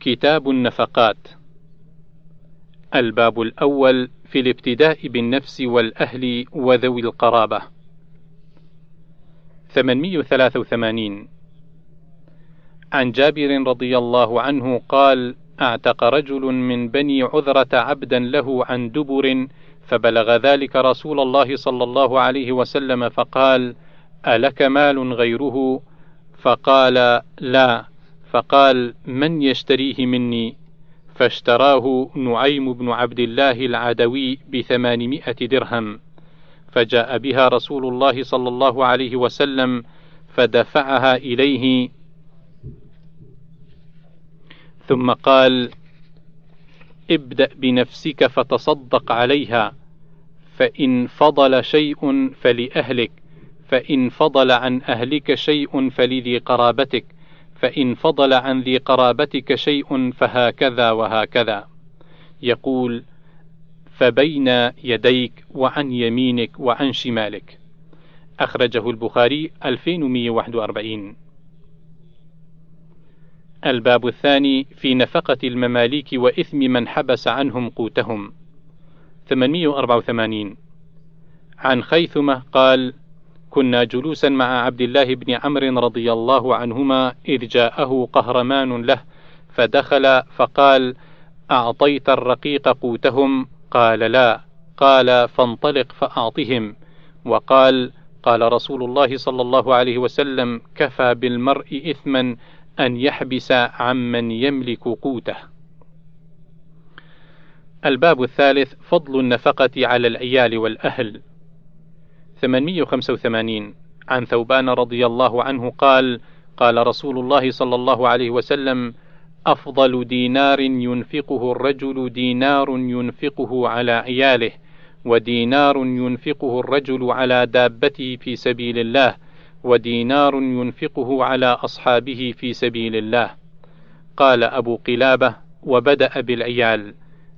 كتاب النفقات. الباب الأول في الابتداء بالنفس والأهل وذوي القرابة. 883 عن جابر رضي الله عنه قال أعتق رجل من بني عذرة عبدا له عن دبر فبلغ ذلك رسول الله صلى الله عليه وسلم فقال ألك مال غيره؟ فقال لا. فقال من يشتريه مني؟ فاشتراه نعيم بن عبد الله العدوي بثمانمائة درهم. فجاء بها رسول الله صلى الله عليه وسلم فدفعها إليه. ثم قال ابدأ بنفسك فتصدق عليها فإن فضل شيء فلأهلك فإن فضل عن أهلك شيء فلذي قرابتك فإن فضل عن ذي قرابتك شيء فهكذا وهكذا. يقول فبين يديك وعن يمينك وعن شمالك. أخرجه البخاري 2141 الباب الثاني في نفقة المماليك وإثم من حبس عنهم قوتهم. 884 عن خيثمة قال كنا جلوسا مع عبد الله بن عمرو رضي الله عنهما إذ جاءه قهرمان له فدخل فقال أعطيت الرقيق قوتهم؟ قال لا. قال فانطلق فأعطهم. وقال قال رسول الله صلى الله عليه وسلم كفى بالمرء إثما أن يحبس عمن يملك قوته. الباب الثالث فضل النفقة على العيال والأهل. 885 عن ثوبان رضي الله عنه قال قال رسول الله صلى الله عليه وسلم أفضل دينار ينفقه الرجل دينار ينفقه على عياله ودينار ينفقه الرجل على دابته في سبيل الله ودينار ينفقه على أصحابه في سبيل الله. قال أبو قلابة وبدأ بالعيال.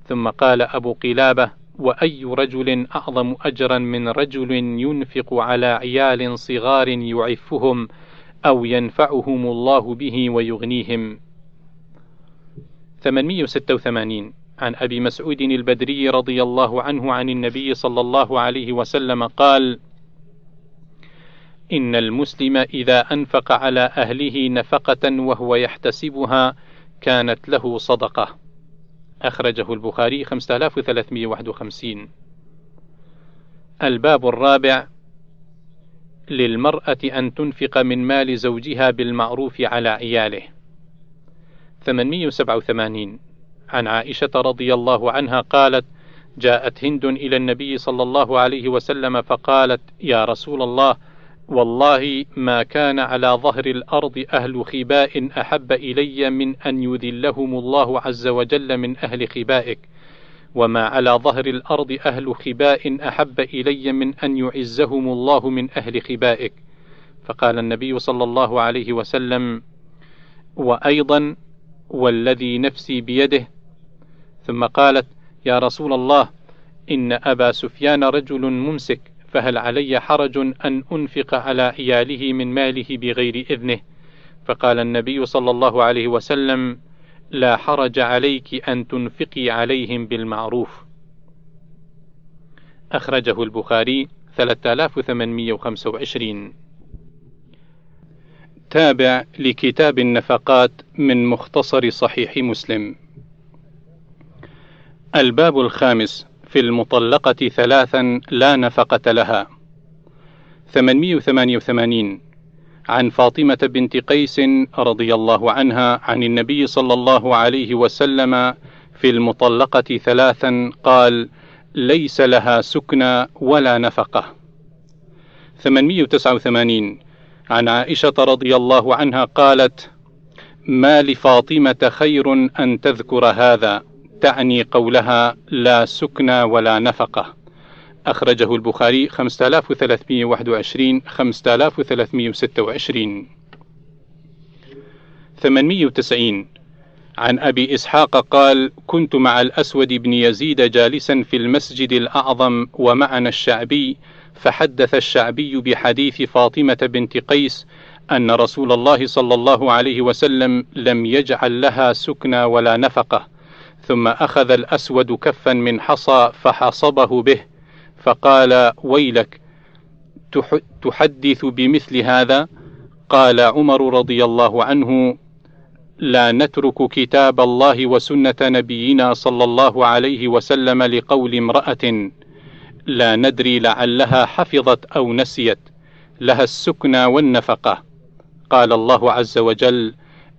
ثم قال أبو قلابة وأي رجل أعظم أجرا من رجل ينفق على عيال صغار يعفهم أو ينفعهم الله به ويغنيهم. 886 عن أبي مسعود البدري رضي الله عنه عن النبي صلى الله عليه وسلم قال إن المسلم إذا أنفق على أهله نفقة وهو يحتسبها كانت له صدقة. أخرجه البخاري 5351 الباب الرابع للمرأة أن تنفق من مال زوجها بالمعروف على عياله. 887 عن عائشة رضي الله عنها قالت جاءت هند إلى النبي صلى الله عليه وسلم فقالت يا رسول الله والله ما كان على ظهر الأرض أهل خباء أحب إلي من أن يذلهم الله عز وجل من أهل خبائك وما على ظهر الأرض أهل خباء أحب إلي من أن يعزهم الله من أهل خبائك. فقال النبي صلى الله عليه وسلم وأيضا والذي نفسي بيده. ثم قالت يا رسول الله إن أبا سفيان رجل ممسك فهل علي حرج أن أنفق على عياله من ماله بغير إذنه؟ فقال النبي صلى الله عليه وسلم لا حرج عليك أن تنفقي عليهم بالمعروف. أخرجه البخاري 3825 تابع لكتاب النفقات من مختصر صحيح مسلم. الباب الخامس في المطلقة ثلاثا لا نفقة لها. 888 عن فاطمة بنت قيس رضي الله عنها عن النبي صلى الله عليه وسلم في المطلقة ثلاثا قال ليس لها سكنى ولا نفقة. 889 عن عائشة رضي الله عنها قالت ما لفاطمة خير أن تذكر هذا. تعني قولها لا سكنى ولا نفقة. أخرجه البخاري 5321 5326 890 عن أبي إسحاق قال كنت مع الأسود بن يزيد جالسا في المسجد الأعظم ومعنا الشعبي فحدث الشعبي بحديث فاطمة بنت قيس أن رسول الله صلى الله عليه وسلم لم يجعل لها سكنى ولا نفقة. ثم أخذ الأسود كفا من حصى فحصبه به فقال ويلك تحدث بمثل هذا؟ قال عمر رضي الله عنه لا نترك كتاب الله وسنة نبينا صلى الله عليه وسلم لقول امرأة لا ندري لعلها حفظت أو نسيت لها السكنى والنفقة. قال الله عز وجل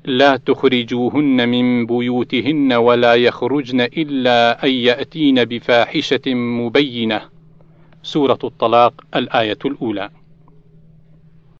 لا تخرجوهن من بيوتهن ولا يخرجن إلا أن يأتين بفاحشة مبينة. سورة الطلاق الآية الأولى.